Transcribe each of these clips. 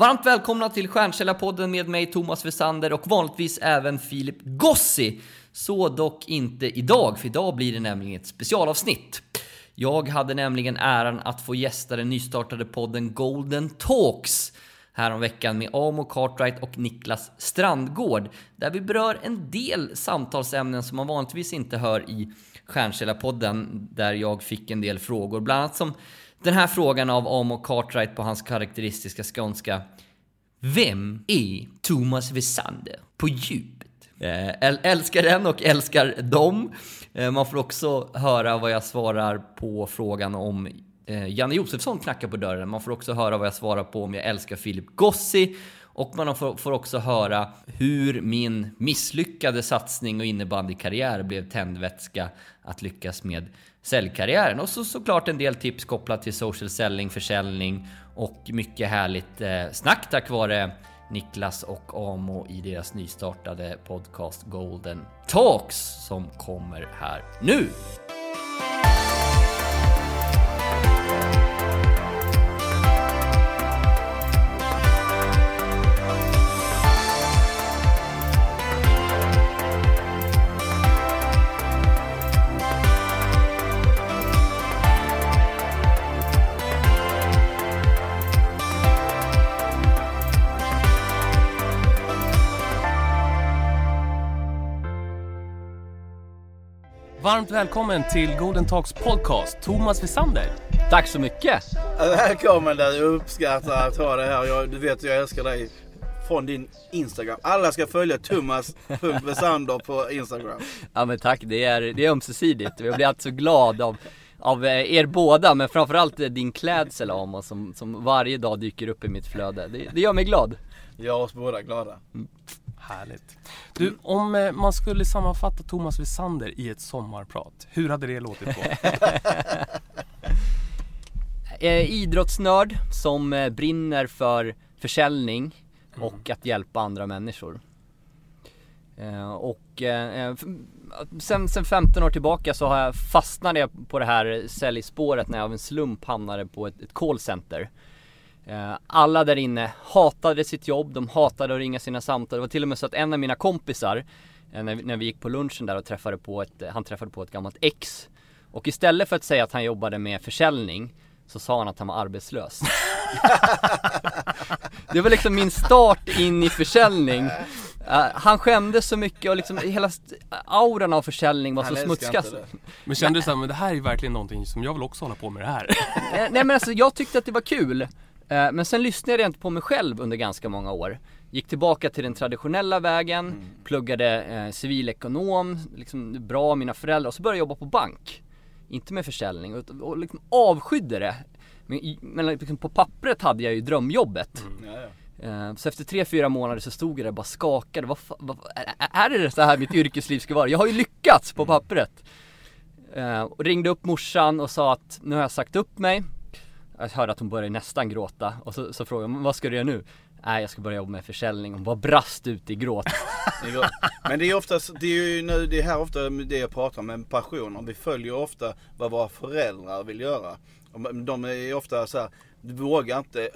Varmt välkomna till Stjärnkällarpodden med mig Thomas Wessander och vanligtvis även Filip Gossi. Så dock inte idag, för idag blir det nämligen ett specialavsnitt. Jag hade nämligen äran att få gästa den nystartade podden Golden Talks häromveckan med Amo Cartwright och Niklas Strandgård där vi berör en del samtalsämnen som man vanligtvis inte hör i Stjärnkällarpodden där jag fick en del frågor, bland annat som den här frågan av Amo Cartwright på hans karaktäristiska skånska. Vem är Thomas Wessander på djupet? Eh, älskar den och älskar dem. Eh, man får också höra vad jag svarar på frågan om eh, Janne Josefsson knackar på dörren. Man får också höra vad jag svarar på om jag älskar Filip Gossi. Och man får, också höra hur min misslyckade satsning och innebandykarriär blev tändvätska att lyckas med säljkarriären. Och så såklart en del tips kopplat till social selling, försäljning och mycket härligt eh, snack tack vare Niklas och Amo i deras nystartade podcast Golden Talks som kommer här nu. Varmt välkommen till Golden Talks podcast, Thomas Wessander. Tack så mycket! Välkommen där, jag uppskattar att ha dig här. Jag, du vet jag älskar dig från din Instagram. Alla ska följa Thomas.Wessander på Instagram. Ja men tack, det är, det är ömsesidigt. Jag blir alltid så glad av, av eh, er båda, men framförallt din klädsel Amos som, som varje dag dyker upp i mitt flöde. Det, det gör mig glad. Gör oss båda glada. Mm. Härligt. Du, om eh, man skulle sammanfatta Thomas Wessander i ett sommarprat, hur hade det låtit då? eh, idrottsnörd som eh, brinner för försäljning mm. och att hjälpa andra människor. Eh, och eh sen, sen 15 år tillbaka så har jag fastnade jag på det här säljspåret när jag av en slump hamnade på ett, ett callcenter. Eh, alla där inne hatade sitt jobb, de hatade att ringa sina samtal. Det var till och med så att en av mina kompisar, eh, när vi gick på lunchen där och träffade på ett, han träffade på ett gammalt ex. Och istället för att säga att han jobbade med försäljning så sa han att han var arbetslös. det var liksom min start in i försäljning. Uh, han skämdes så mycket och liksom hela auran av försäljning var han så smutskast. Men kände du såhär, men det här är verkligen någonting som jag vill också hålla på med det här? Nej men alltså jag tyckte att det var kul. Eh, men sen lyssnade jag inte på mig själv under ganska många år. Gick tillbaka till den traditionella vägen, mm. pluggade eh, civilekonom, liksom bra mina föräldrar och så började jag jobba på bank. Inte med försäljning och, och liksom avskydde det. Men, men liksom på pappret hade jag ju drömjobbet. Mm. Ja, ja. Eh, så efter tre, fyra månader så stod jag där och bara skakade. Vad, vad, är det så här mitt yrkesliv ska vara? Jag har ju lyckats på mm. pappret. Eh, och ringde upp morsan och sa att nu har jag sagt upp mig jag hörde att hon började nästan gråta och så, så frågade jag, vad ska du göra nu? Nej jag ska börja jobba med försäljning, hon bara brast ut i gråt Men det är oftast, det är ju nu, det är här ofta det jag pratar om, med passioner. Vi följer ofta vad våra föräldrar vill göra. De är ofta så här, vågar inte,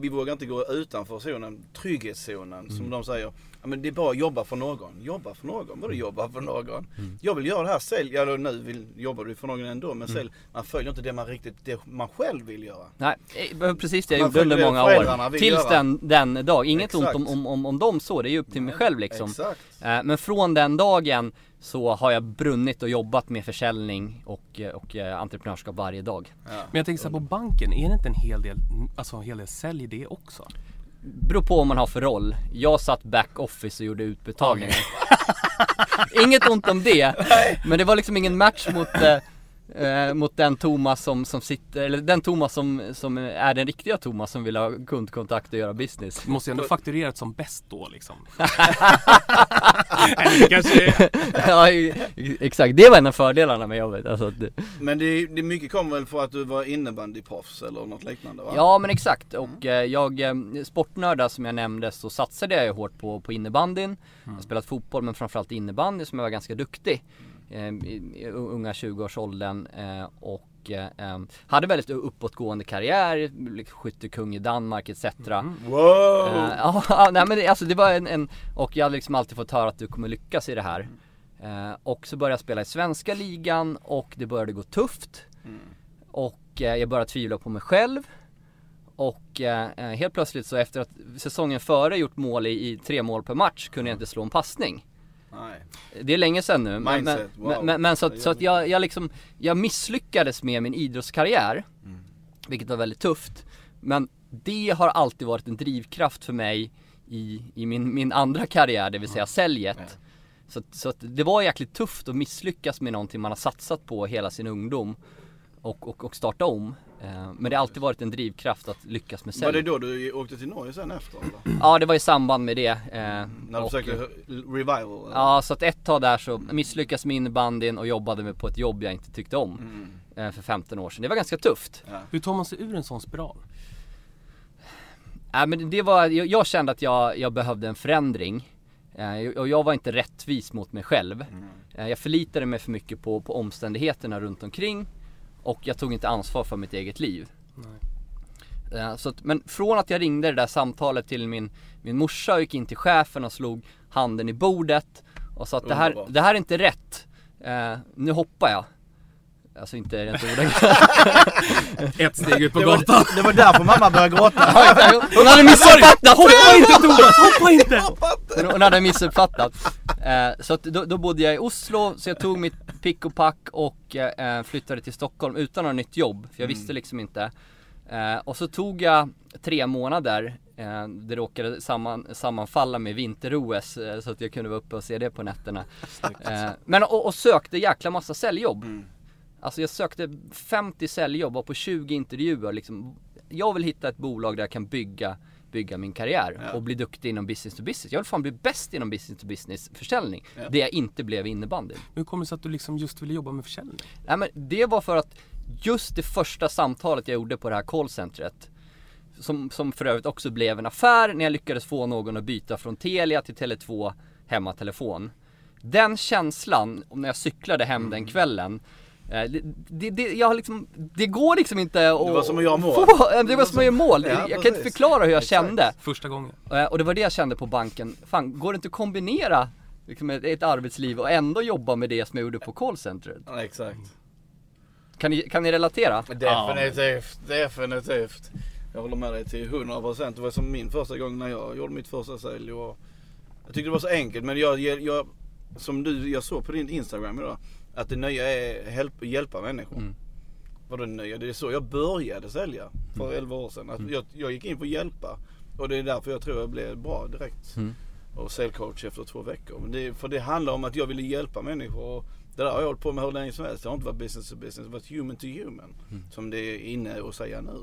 vi vågar inte gå utanför zonen, trygghetszonen mm. som de säger. Ja, men det är bara att jobba för någon. Jobba för någon? Vadå jobba för någon? Mm. Jag vill göra det här, sälj. Ja, nu vill, jobbar du för någon ändå, men mm. man följer inte det man riktigt, det man själv vill göra. Nej, eh, precis det jag gjorde under många år. Tills den, den dag. Inget Exakt. ont om, om, om dem så, det är ju upp till mig själv liksom. Exakt. Eh, men från den dagen så har jag brunnit och jobbat med försäljning och, och eh, entreprenörskap varje dag. Ja. Men jag tänker så här, på banken, är det inte en hel del, alltså en hel del sälj det också? Beror på vad man har för roll. Jag satt back office och gjorde utbetalningar. Inget ont om det, men det var liksom ingen match mot eh, eh, mot den Thomas som, som sitter, eller den Thomas som, som är den riktiga Thomas som vill ha kundkontakt och göra business. Du måste ju ändå fakturerat som bäst då liksom. eller kanske Ja exakt, det var en av fördelarna med jobbet. Alltså, det... Men det, det mycket kom väl för att du var innebandyproffs eller något liknande va? Ja men exakt och mm. jag, eh, sportnördar som jag nämnde så satsade jag ju hårt på, på innebandyn. Mm. Jag har spelat fotboll men framförallt innebandy som jag var ganska duktig. Mm eh, unga 20-årsåldern eh, och och eh, em, hade väldigt uppåtgående karriär, skyttekung i Danmark etc. Wow! Eh, ja, ja, nej men det, alltså det var en, en, och jag hade liksom alltid fått höra att du kommer lyckas i det här. Och så började jag spela i svenska ligan och det började gå tufft. Och eh, jag började tvivla på mig själv. Och helt plötsligt så efter att säsongen före gjort mål i, i tre mål per match kunde jag inte slå en passning. Nej. Det är länge sedan nu. Mindset, men, wow. men, men så, att, så att jag, jag liksom, jag misslyckades med min idrottskarriär. Mm. Vilket var väldigt tufft. Men det har alltid varit en drivkraft för mig i, i min, min andra karriär, det vill säga säljet. Så, att- så att det var jäkligt tufft att misslyckas med någonting man har satsat på hela sin ungdom. Och, och, och starta om. Eh, Men det har alltid varit en drivkraft att lyckas med Var det sälj. då du åkte till Norge sen efter eller? Ja, det var i samband med det. eh, När du och- försökte revival? eller? Ja, så att ett tag där så misslyckades med innebandyn och jobbade med på ett jobb jag inte tyckte om. Mm. eh, För 15 år sedan. Det var ganska tufft. Hur tar man sig ur en sån spiral? Äh, men det var, jag, jag kände att jag, jag behövde en förändring. Och jag var inte rättvis mot mig själv. Eh, jag förlitade mig för mycket på, på omständigheterna runt omkring. Och jag tog inte ansvar för mitt eget liv. Eh, så att, men från att jag ringde det där samtalet till min, min morsa och gick in till chefen och slog handen i bordet och sa att det här, det här är inte rätt. Eh, nu hoppar jag. Alltså inte rent ordagrant. Ett steg ut på Det gatan. var, det var därför mamma började gråta. Hon hade missuppfattat! Hoppa inte Thomas, hoppa inte! Hon hade missuppfattat. Eh, så att då, då bodde jag i Oslo, så jag tog mitt pick och pack och eh, flyttade till Stockholm utan något nytt jobb, för jag visste liksom inte. Eh, och så tog jag tre månader, eh, det råkade samman, sammanfalla med vinter-OS, eh, så att jag kunde vara uppe och se det på nätterna. Eh, men och, och sökte jäkla massa säljjobb. Alltså jag sökte 50 säljjobb, var på 20 intervjuer liksom. Jag vill hitta ett bolag där jag kan bygga, bygga min karriär Ja. och bli duktig inom business to business. Jag vill fan bli bäst inom business to business försäljning. Ja. Det jag inte blev i innebandy. Hur kommer det sig att du liksom just ville jobba med försäljning? Nej men det var för att just det första samtalet jag gjorde på det här callcentret som, som för övrigt också blev en affär när jag lyckades få någon att byta från Telia till Tele2 hemmatelefon. Den känslan, när jag cyklade hem Mm. den kvällen det, det, det, jag har liksom, det går liksom inte att... Det var som att göra mål. Få, eh, det var som att göra mål. Ja, jag kan inte förklara hur jag Exakt. kände. Första gången. Eh, Och det var det jag kände på banken. Fan, går det inte att kombinera liksom ett, ett arbetsliv och ändå jobba med det som jag gjorde på callcentret? Ja, exakt. Kan ni, kan ni relatera? Definitivt, definitivt. Jag håller med dig till 100%. Det var som min första gång när jag gjorde mitt första sälj. Och jag tyckte det var så enkelt men jag, jag, jag som du, jag såg på din Instagram idag. Att det nya är help, hjälpa människor. Mm. Vadå det nya? Det är så jag började sälja för Mm. 11 år sedan. Att jag, jag gick in för att hjälpa. Och det är därför jag tror jag blev bra direkt. Mm. Och säljcoach efter två veckor. Det, för det handlar om att jag ville hjälpa människor. Och det där har jag hållit på med hur länge som helst. Det har inte varit business to business. Det har varit human to human. Som det är inne att säga nu.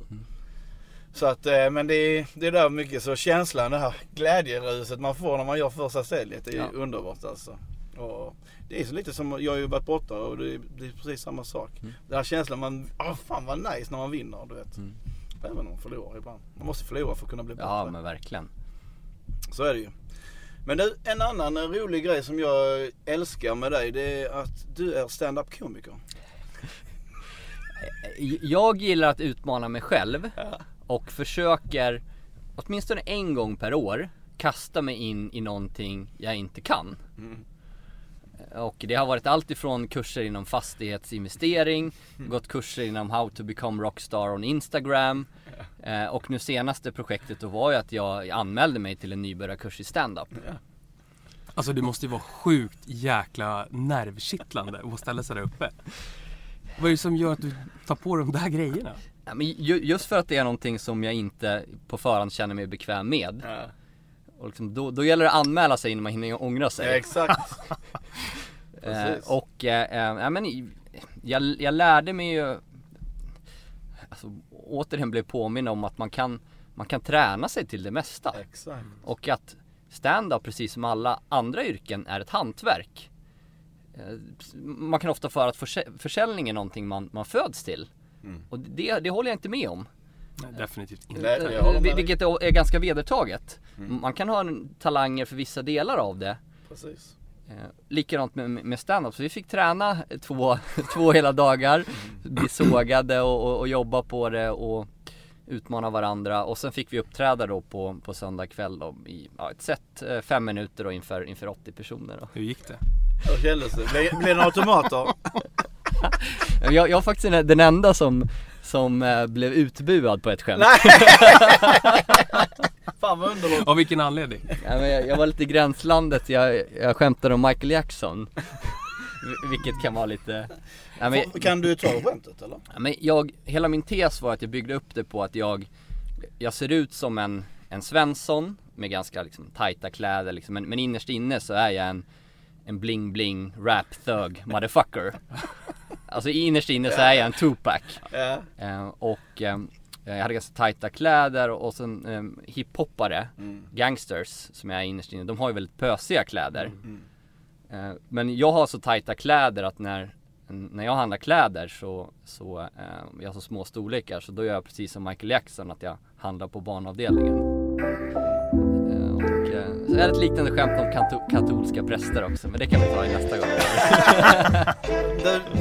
Så att, eh, men det är, det är där mycket så känslan, det här glädjeruset man får när man gör första säljet. Det är Ja. underbart alltså. Och det är så lite som, jag har ju varit borta och det är, det är precis samma sak. Den här känslan man, åh fan vad nice när man vinner du vet. Även om man förlorar ibland. Man måste förlora för att kunna bli bättre. Ja men verkligen. Så är det ju. Men du, en annan rolig grej som jag älskar med dig det är att du är stand-up komiker. Jag gillar att utmana mig själv och försöker åtminstone en gång per år kasta mig in i någonting jag inte kan. Och det har varit allt ifrån kurser inom fastighetsinvestering, gått kurser inom how to become rockstar on Instagram eh, och nu senaste projektet då var ju att jag anmälde mig till en nybörjarkurs i stand-up. Alltså det måste ju vara sjukt jäkla nervkittlande att ställa sig där uppe. Vad är det som gör att du tar på dig de där grejerna? Ja, men ju, just för att det är någonting som jag inte på förhand känner mig bekväm med. Ja. Och liksom, då, då gäller det att anmäla sig innan man hinner ångra sig. exakt. Eh, och eh, eh, ja, men, jag, jag lärde mig ju alltså, återigen blev påminn om att man kan, man kan träna sig till det mesta. exakt. Och att stand-up precis som alla andra yrken är ett hantverk. Eh, Man kan ofta föra att försä- försäljning är någonting man, man föds till. Mm. Och det, det håller jag inte med om. Nej, definitivt inte. Nej. Vilket är ganska vedertaget. Mm. Man kan ha en talanger för vissa delar av det. Precis. Eh, likadant med, med stand-up, så vi fick träna två, två hela dagar, bli sågade och, och, och jobba på det och utmana varandra och sen fick vi uppträda då på, på söndag kväll då, i ja, ett set, eh, fem minuter då inför, inför 80 personer då. Hur gick det? Hur kändes det? Blev det automater? Jag, jag är faktiskt den enda som, som eh, blev utbuad på ett skämt. Nej! Fan vad underbart. Av vilken anledning? Ja, men jag, jag var lite i gränslandet, jag, jag skämtade om Michael Jackson. Vil- Vilket kan vara lite... Ja, men, Kan du ta skämtet eller? ja, men jag, hela min tes var att jag byggde upp det på att jag, jag ser ut som en, en Svensson med ganska liksom tajta kläder liksom, men, men innerst inne så är jag en, en bling bling rap thug motherfucker. Alltså innerst inne så är jag en Tupac. Eh, och eh, jag hade ganska tajta kläder och sen eh, hiphoppare, gangsters som jag är innerst inne, de har ju väldigt pösiga kläder. Eh, men jag har så tajta kläder att när, när jag handlar kläder så, så jag har så små storlekar så då gör jag precis som Michael Jackson att jag handlar på barnavdelningen. Så är det ett liknande skämt om kato- katolska präster också, men det kan vi ta i nästa gång.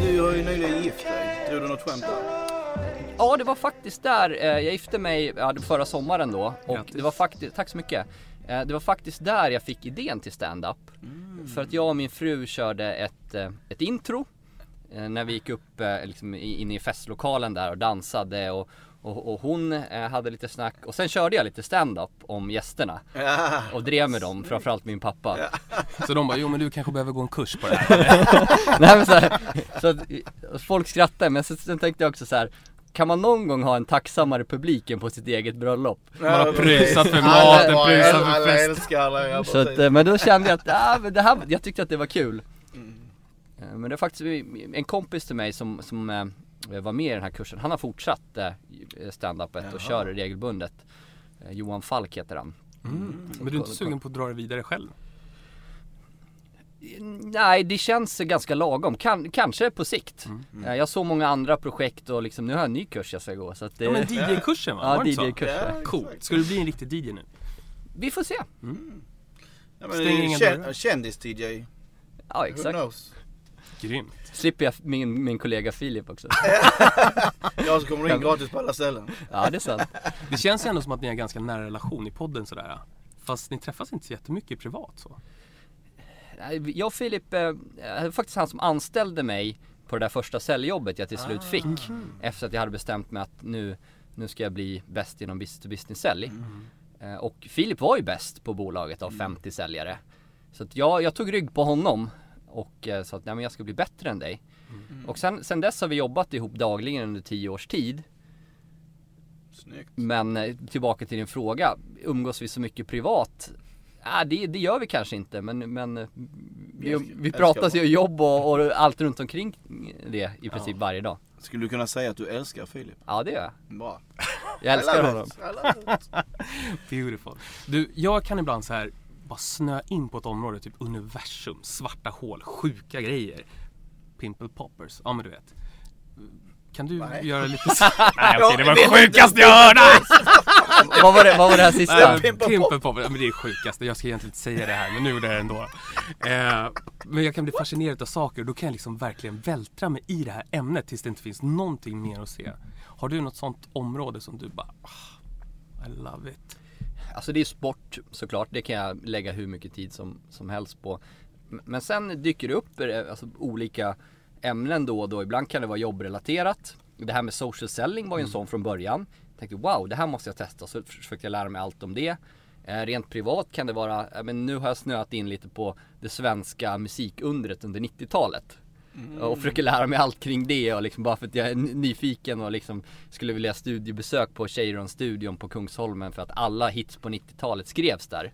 Du, har ju nyligen gift dig. Drog du något skämt där? Ja, det var faktiskt där. eh, Jag gifte mig ja, förra sommaren då. Och Grattis. det var faktiskt, tack så mycket. Eh, Det var faktiskt där jag fick idén till stand-up. För att jag och min fru körde ett, eh, ett intro. När vi gick upp liksom i- inne i festlokalen där och dansade och, och, och hon eh, hade lite snack och sen körde jag lite stand-up om gästerna Ja. och drev med dem, framförallt min pappa. Så de bara, jo men du kanske behöver gå en kurs på det här. Nej men så, här, så att, folk skrattar men sen, sen tänkte jag också så här. Kan man någon gång ha en tacksammare publik än på sitt eget bröllop? Man har pröjsat för maten, pröjsat för fest. ja, Så att, eh, men då kände jag att, ja, men det här, jag tyckte att det var kul. Eh, Men det är faktiskt en kompis till mig som, som eh, var med i den här kursen, han har fortsatt eh, stand-upet och kör regelbundet. Eh, Johan Falk heter han. Mm. Men du är inte sugen på att dra det vidare själv? Nej, det känns ganska lagom. Kan, kanske på sikt. Eh, Jag såg många andra projekt och liksom, nu har jag en ny kurs jag ska gå. Så att det, Ja men DJ-kursen va? Ja? DJ-kursen. Ja, Coolt. Ska du bli en riktig DJ nu? Vi får se. Ja, men Stänger inga kän- dörrar. Kändis-DJ. Ja, Who exakt. knows? Grymt. Slipper jag min, min kollega Filip också. Ja, så kommer du in gratis på alla ställen. Ja, det är sant. Det känns ju ändå som att ni har ganska nära relation i podden sådär. Fast ni träffas inte så jättemycket privat så. Jag och Filip, eh, det var faktiskt han som anställde mig på det där första säljjobbet jag till slut fick. Efter att jag hade bestämt mig att nu, nu ska jag bli bäst inom business to business sälj. Eh, Och Filip var ju bäst på bolaget av 50 säljare. Så att jag, jag tog rygg på honom och eh, sa att Nej, men jag ska bli bättre än dig. Och sen, sen dess har vi jobbat ihop dagligen under 10 års tid. Snyggt. Men eh, tillbaka till din fråga, umgås vi så mycket privat? Ja, det, det gör vi kanske inte men, men eh, vi, älskar- vi pratas ju jobb och, och allt runt omkring det i princip varje dag. Skulle du kunna säga att du älskar Filip? Ja det gör jag. Bra. Jag älskar honom. Beautiful. Du, jag kan ibland så här bara snöa in på ett område, typ universum, svarta hål, sjuka grejer. Pimple poppers, ja men du vet. Kan du Nej. göra lite så? Nej okej, det var det sjukaste jag hörde! vad, var det, vad var det här sista? Nej, Pimple poppers, men det är sjukaste. Jag ska egentligen inte säga det här, men nu gjorde jag det ändå. Eh, men jag kan bli fascinerad av saker och då kan jag liksom verkligen vältra mig i det här ämnet tills det inte finns någonting mer att se. Har du något sånt område som du bara, ah, I love it. Alltså det är sport såklart, det kan jag lägga hur mycket tid som, som helst på. Men sen dyker det upp eh, alltså, olika ämnen då och då. Ibland kan det vara jobbrelaterat. Det här med social selling var ju en sån från början. Jag tänkte wow, det här måste jag testa. Så försökte jag lära mig allt om det. Eh, rent privat kan det vara, ja, men nu har jag snöat in lite på det svenska musikundret under 90-talet. Och försöker lära mig allt kring det och liksom bara för att jag är nyfiken och liksom skulle vilja studiebesök på Cheiron-studion på Kungsholmen för att alla hits på 90-talet skrevs där.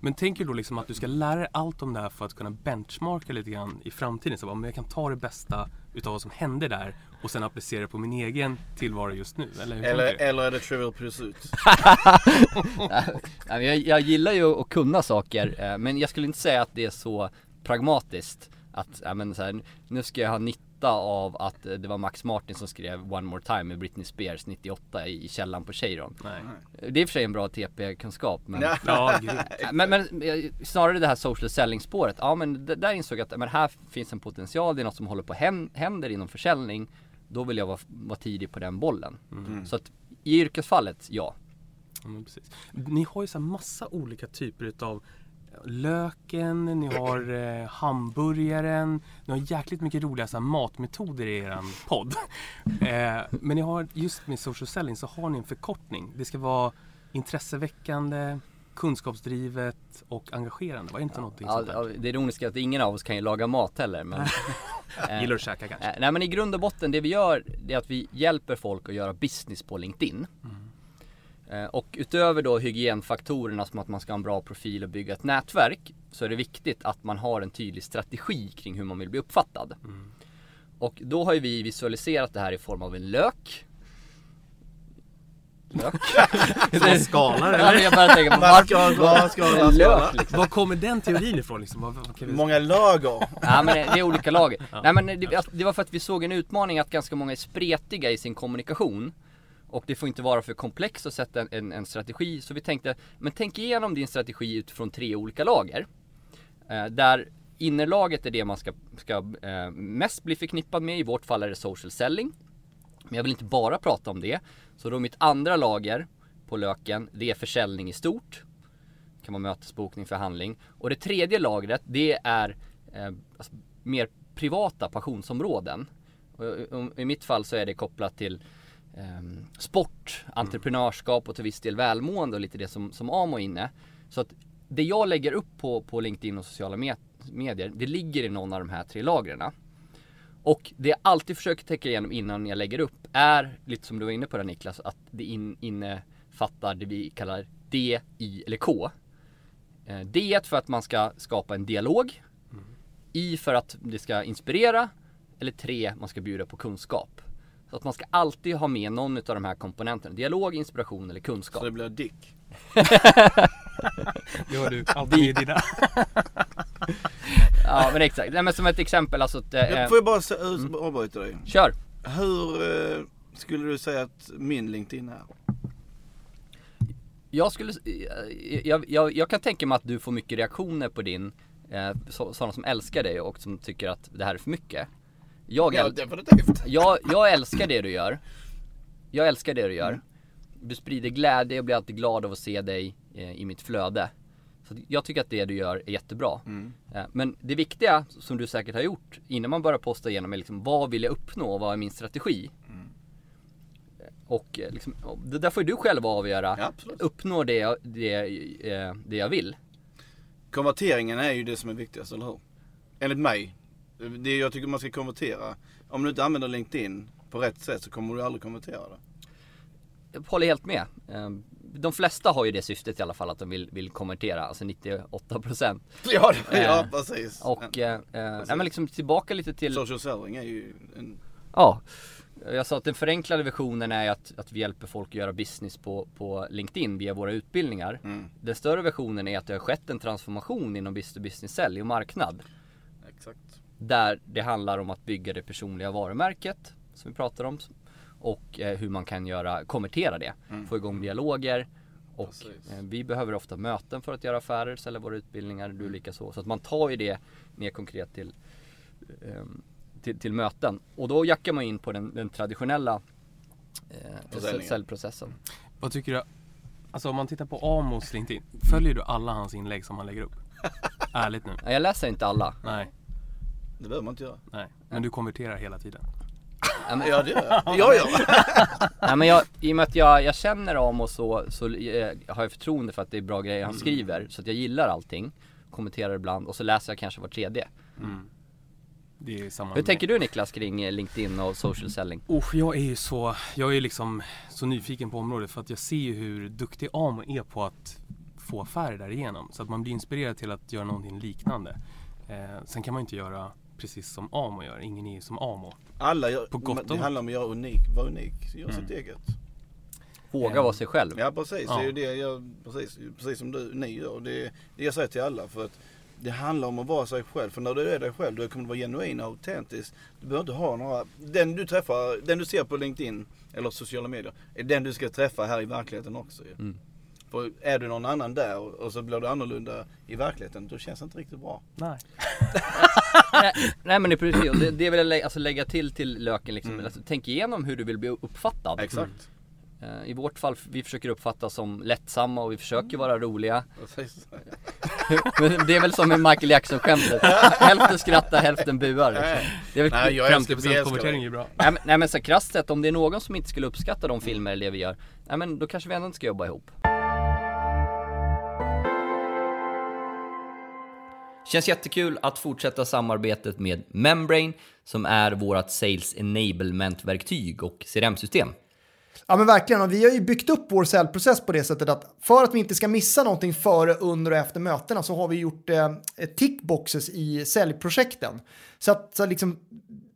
Men tänker du då liksom att du ska lära dig allt om det här för att kunna benchmarka lite grann i framtiden? Så bara, men jag kan ta det bästa utav vad som hände där och sen applicera det på min egen tillvaro just nu? Eller hur Eller, eller är det Trivial Pursuit? Jag, jag gillar ju att kunna saker eh, men jag skulle inte säga att det är så pragmatiskt att, ja men så här, nu ska jag ha 90 98 av att eh, det var Max Martin som skrev One More Time med Britney Spears 98 i, i källan på Cheiron. Nej. Det är i och för sig en bra TP-kunskap men Ja. Men, men eh, snarare det här social selling spåret. Ja men där insåg jag att men här finns en potential, det är något som håller på hän- händer inom försäljning. Då vill jag vara, vara tidig på den bollen. Så att i yrkesfallet, ja. Ja. Ni har ju så här massa olika typer utav löken, ni har eh, hamburgaren, ni har jäkligt mycket roliga så här, matmetoder i eran podd. Eh, men ni har just med social selling så har ni en förkortning. Det ska vara intresseväckande, kunskapsdrivet och engagerande. Var det inte någonting ja, sånt ja, där? det ironiska är att ingen av oss kan ju laga mat heller. Men, eh, Gillar att käka kanske? Eh, Nej men i grund och botten det vi gör det är att vi hjälper folk att göra business på LinkedIn. Eh, Och utöver då hygienfaktorerna som att man ska ha en bra profil och bygga ett nätverk så är det viktigt att man har en tydlig strategi kring hur man vill bli uppfattad. Och då har ju vi visualiserat det här i form av en lök. Lök? Man skalar men jag börjar tänka på varför en lök liksom. Var kommer den teorin ifrån liksom? Många lager. Ja men det är olika lager. Nej men det, det var för att vi såg en utmaning att ganska många är spretiga i sin kommunikation. Och det får inte vara för komplext att sätta en, en, en strategi. Så vi tänkte, men tänk igenom din strategi utifrån tre olika lager. Eh, där innerlaget är det man ska, ska eh, mest bli förknippad med. I vårt fall är det social selling. Men jag vill inte bara prata om det. Så då mitt andra lager på löken, det är försäljning i stort. Det kan vara mötesbokning, förhandling. Och det tredje lagret, det är eh, alltså, mer privata passionsområden. Och, eh, och, I mitt fall så är det kopplat till ehm, sport, entreprenörskap och till viss del välmående och lite det som, som Amo är inne. Så att det jag lägger upp på, på LinkedIn och sociala med, medier, det ligger i någon av de här tre lagren. Och det jag alltid försöker täcka igenom innan jag lägger upp är, lite som du var inne på där Niklas, att det in, innefattar det vi kallar D, I eller K. Eh, D för att man ska skapa en dialog. I för att det ska inspirera. Eller 3, man ska bjuda på kunskap. Så att man ska alltid ha med någon av de här komponenterna. Dialog, inspiration eller kunskap. Så det blir dick. Det har du alltid i dina. Ja men exakt. Nej, men som ett exempel alltså. Att, eh, Jag får jag bara se- avbryta dig? Kör! Hur eh, skulle du säga att min LinkedIn är? Jag skulle, jag, jag, jag kan tänka mig att du får mycket reaktioner på din, eh, så, sådana som älskar dig och som tycker att det här är för mycket. Jag, Ja, definitivt. jag, jag älskar det du gör. Jag älskar det du gör. Du sprider glädje, jag blir alltid glad av att se dig eh, i mitt flöde. Så jag tycker att det du gör är jättebra. Eh, Men det viktiga, som du säkert har gjort, innan man börjar posta igenom är liksom, vad vill jag uppnå? Vad är min strategi? Eh, Och liksom, och det där får ju du själv avgöra. Ja, absolut. Uppnår det jag, det, det jag vill. Konverteringen är ju det som är viktigast, eller hur? Enligt mig. Det jag tycker man ska konvertera. Om du inte använder LinkedIn på rätt sätt så kommer du aldrig konvertera det. Jag håller helt med. Eh, De flesta har ju det syftet i alla fall att de vill, vill konvertera, alltså 98% Ja, det, ja Eh, precis. Och, eh, eh, nej men liksom tillbaka lite till Social selling är ju en... Ja, jag sa att den förenklade versionen är att, att vi hjälper folk att göra business på, på LinkedIn via våra utbildningar. Mm. Den större versionen är att det har skett en transformation inom business to business sälj och marknad. Exakt. Där det handlar om att bygga det personliga varumärket som vi pratar om. Och eh, hur man kan göra, konvertera det. Få igång dialoger. Och Precis. eh, vi behöver ofta möten för att göra affärer, sälja våra utbildningar, du likaså. Så Så att man tar ju det mer konkret till, ehm, till, till möten. Och då jackar man in på den, den traditionella eh, säljprocessen. Vad tycker du? Alltså om man tittar på Amos LinkedIn. Följer du alla hans inlägg som han lägger upp? Ärligt nu. Ja, Jag läser inte alla. Nej, Det behöver man inte göra. nej. Men du konverterar hela tiden. Ja, men- Ja, det gör jag. Gör det. Nej men jag, i och med att jag, jag känner Amos så, så eh, har jag förtroende för att det är bra grejer han skriver. Så att jag gillar allting. Kommenterar ibland och så läser jag kanske var tredje. Det är samma Hur tänker du Niklas kring eh, LinkedIn och social selling? Usch, jag är ju så, jag är liksom så nyfiken på området för att jag ser ju hur duktig Amo är på att få affärer därigenom. Så att man blir inspirerad till att göra någonting liknande. Eh, sen kan man ju inte göra precis som Amo gör. Ingen är som Amo. Alla gör, På gott det handlar om att göra unik, vara unik, göra sitt eget. Våga vara sig själv. Ja precis, det är Ja. ju det jag, precis, precis som du, ni gör. Det, det jag säger till alla för att det handlar om att vara sig själv. För när du är dig själv, då kommer du vara genuin och autentisk. Du behöver inte ha några, den du träffar, den du ser på LinkedIn eller sociala medier, är den du ska träffa här i verkligheten också ju. Mm. För är du någon annan där och, så blir du annorlunda i verkligheten, då känns det inte riktigt bra. Nej. nej, nej men det är precis, det, det är väl att lä- alltså, lägga till till löken liksom, Mm. alltså, tänk igenom hur du vill bli uppfattad. Exakt. Eh, I vårt fall, vi försöker uppfattas som lättsamma och vi försöker vara roliga. Men det är väl som i Michael Jackson-skämtet. Hälften skrattar, hälften buar. Liksom. Det är väl, Nej, jag älskar, vi 50% älskar konvertering är bra. nej, men, nej men så krasst sett, om det är någon som inte skulle uppskatta de filmer eller det vi gör, nej men då kanske vi ändå inte ska jobba ihop. Känns jättekul att fortsätta samarbetet med Membrane som är vårt Sales Enablement-verktyg och CRM-system. Ja men verkligen, och vi har ju byggt upp vår säljprocess på det sättet att för att vi inte ska missa någonting före, under och efter mötena så har vi gjort eh, tickboxes i säljprojekten. Så att så liksom,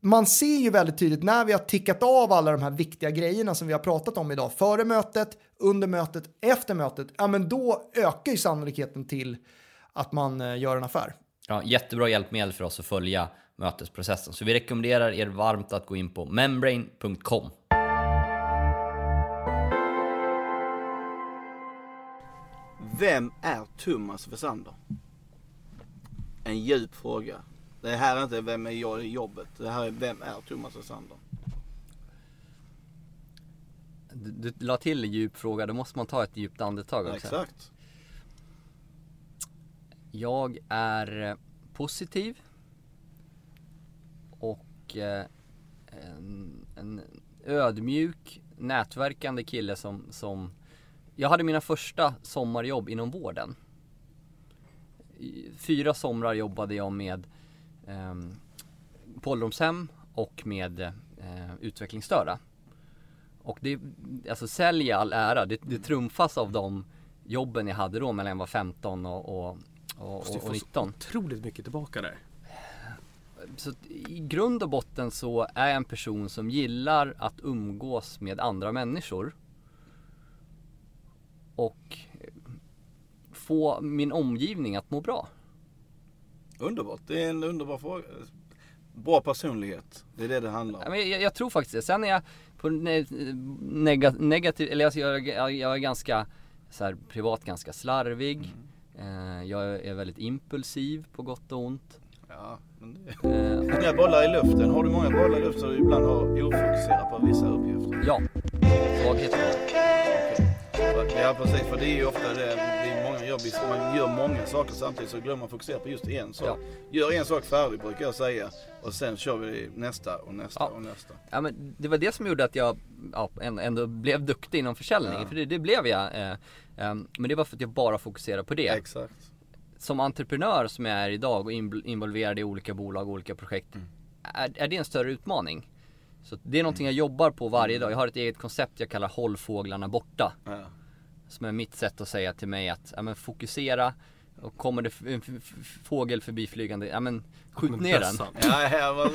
man ser ju väldigt tydligt när vi har tickat av alla de här viktiga grejerna som vi har pratat om idag, före mötet, under mötet, efter mötet, ja men då ökar ju sannolikheten till att man eh, gör en affär. Ja, jättebra hjälpmedel för oss att följa mötesprocessen. Så vi rekommenderar er varmt att gå in på membrane.com. Vem är Thomas Wessander? En djup fråga. Det här är inte vem är jag i jobbet. Det här är vem är Thomas Wessander? Du, du la till en djup fråga, då måste man ta ett djupt andetag också. Exakt. Jag är eh, positiv och eh, en, en ödmjuk, nätverkande kille som, som... Jag hade mina första sommarjobb inom vården. Fyra somrar jobbade jag med eh, på ålderdomshem och med eh, utvecklingsstörda. Och det, alltså sälj all ära, det, det trumfas av de jobben jag hade då mellan jag var 15 och, och, och, och, och så 19. otroligt mycket tillbaka där. Så i grund och botten så är jag en person som gillar att umgås med andra människor. Och få min omgivning att må bra. Underbart. Det är en underbar fråga. Bra personlighet. Det är det det handlar Ja, om. men Jag, jag tror faktiskt det. Sen är jag på ne nega negativ, eller alltså jag, jag, jag är ganska så här, privat ganska slarvig. Eh, jag är väldigt impulsiv på gott och ont. Ja, men det... Eh, Många bollar i luften. Har du många bollar i luften så du ibland har ofokuserat på vissa uppgifter. ja, svaghet då. För- Ja precis, för det är ju ofta det. Det är många jobb, man gör många saker samtidigt så glömmer man fokusera på just en sak. Gör en sak färdig brukar jag säga. Och sen kör vi nästa och nästa Ja. och nästa. Ja men det var det som gjorde att jag ja, ändå- blev duktig inom försäljning. Ja. För det, det blev jag. Eh, eh, men det var för att jag bara fokuserade på det. Exakt. Som entreprenör som jag är idag och inv- involverad i olika bolag och olika projekt. Mm. Är, är det en större utmaning? Så det är någonting jag jobbar på varje dag. Jag har ett eget koncept jag kallar Håll fåglarna borta. Ja. Som är mitt sätt att säga till mig att ja, men fokusera och kommer det en fågel förbi flygande, ja men skjut Men ner den. Ja.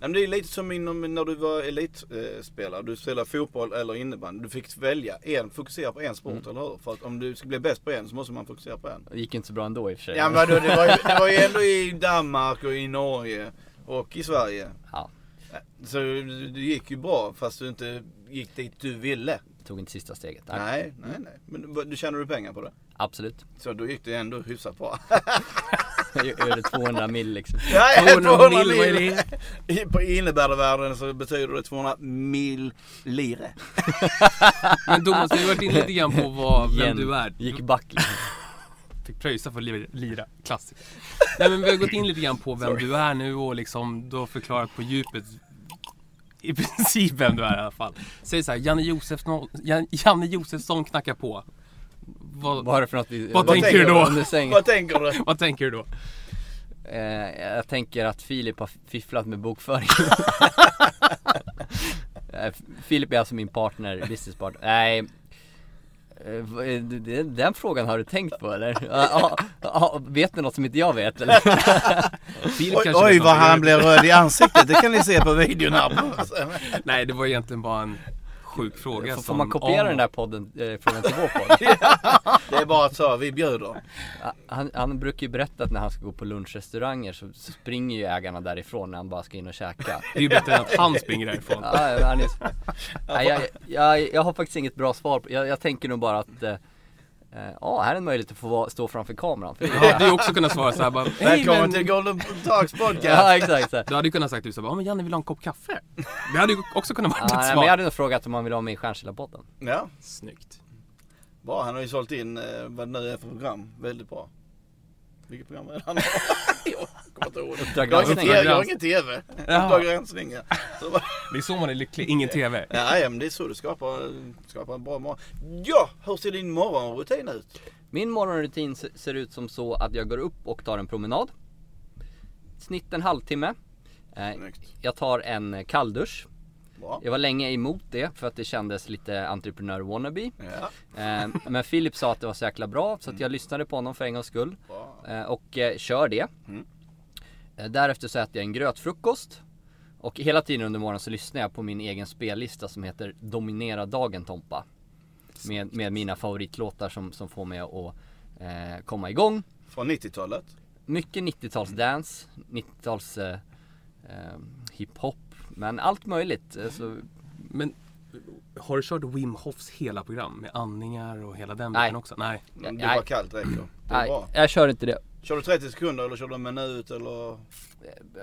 Nej, men det är lite som inom, när du var elitspelare. Du spelade fotboll eller innebandy. Du fick välja en, fokusera på en sport, Mm. eller hur? För att om du ska bli bäst på en så måste man fokusera på en. Det gick inte så bra ändå i och för sig. Ja men det var ju, det var ju ändå i Danmark och i Norge och i Sverige. Ja, Så det det gick ju bra fast du inte gick dit du ville. Tog inte sista steget. Nej. Nej, nej, nej. Men du tjänade du pengar på det? Absolut. Så då gick det ändå hyfsat bra. Det 200 mil liksom. Ja, ja, 200 200 mil, mil. I- På innebandyvärlden så betyder det 200 mil lire. Men Thomas, du har varit inne lite grann på vad, vem Igen. du är. Gick back liksom. Fick pröjsa för att lira, lira. klassiskt. Nej men vi har gått in lite grann på vem Sorry. du är nu och liksom du har förklarat på djupet i princip vem du är i alla fall. Säg såhär, Janne Josefsson, Jan- Janne Josefsson knackar på. Vad, Vad har du för något? vi- Vad Vad tänker du då? Vad tänker du? vad tänker du då? Eh, jag tänker att Filip har fifflat med bokföringen. Eh, Filip är alltså min partner, businesspartner. Nej. eh, vad är det- det- Den frågan har du tänkt på eller? Ja, ja, vet du något som inte jag vet eller? Oj, oj vad han blev röd i ansiktet. Det kan ni se på videon här. Nej det var egentligen bara en sjuk fråga Får, får man kopiera Amos- den där podden, eh, frågan till vår podd? Det är bara så, vi bjuder. Han, han brukar ju berätta att när han ska gå på lunchrestauranger så springer ju ägarna därifrån när han bara ska in och käka. Det är ju bättre än att han springer därifrån. Ja, han är... Nej, jag, jag, jag har faktiskt inget bra svar. på- Jag, jag tänker nog bara att eh, Ja, här är en möjlighet att få vara- stå framför kameran. För det, Du också kunnat svara såhär bara, Välkommen men till Golden Talks podcast. ja, exakt. Så. Du hade ju kunnat sagt du så bara, ja men Janne vill ha en kopp kaffe? Det hade ju också kunnat vara Ja, ett nej, svar. men jag hade nog frågat om han vill ha med i Stjärnkällarpodden. Ja, Snyggt. bra. Han har ju sålt in eh, vad det nu är för program. Väldigt bra. Vilket program är det han har? Jag kommer inte ihåg det. Uppdrag Jag har ingen granskning. TV. Jag har ingen TV. Jaha. Uppdrag granskning ja. Det är så man är lycklig, ingen TV. Ja, ja, men det är så du skapar, skapar en bra morgon. Ja, hur ser din morgonrutin ut? Min morgonrutin se- ser ut som så att jag går upp och tar en promenad. Snitt en halvtimme. Eh, Snyggt. jag tar en kalldusch. Bra. Jag var länge emot det för att det kändes lite entreprenör wannabe. Ja, Eh, men Filip sa att det var så jäkla bra så att jag lyssnade på honom för en gångs skull. bra. Eh, och kör det. Mm. Därefter så äter jag en grötfrukost. Och hela tiden under morgonen så lyssnar jag på min egen spellista som heter Dominera dagen Tompa. Med, med mina favoritlåtar som, som får mig att eh, komma igång. Från 90-talet. Mycket 90-talsdance, 90-tals eh, eh, hiphop, men allt möjligt. Så, Men har du kört Wim Hofs hela program med andningar och hela den biten också? Nej. Det var kallt. Det är nej, bra. jag kör inte det. Kör du 30 sekunder eller kör du en minut eller?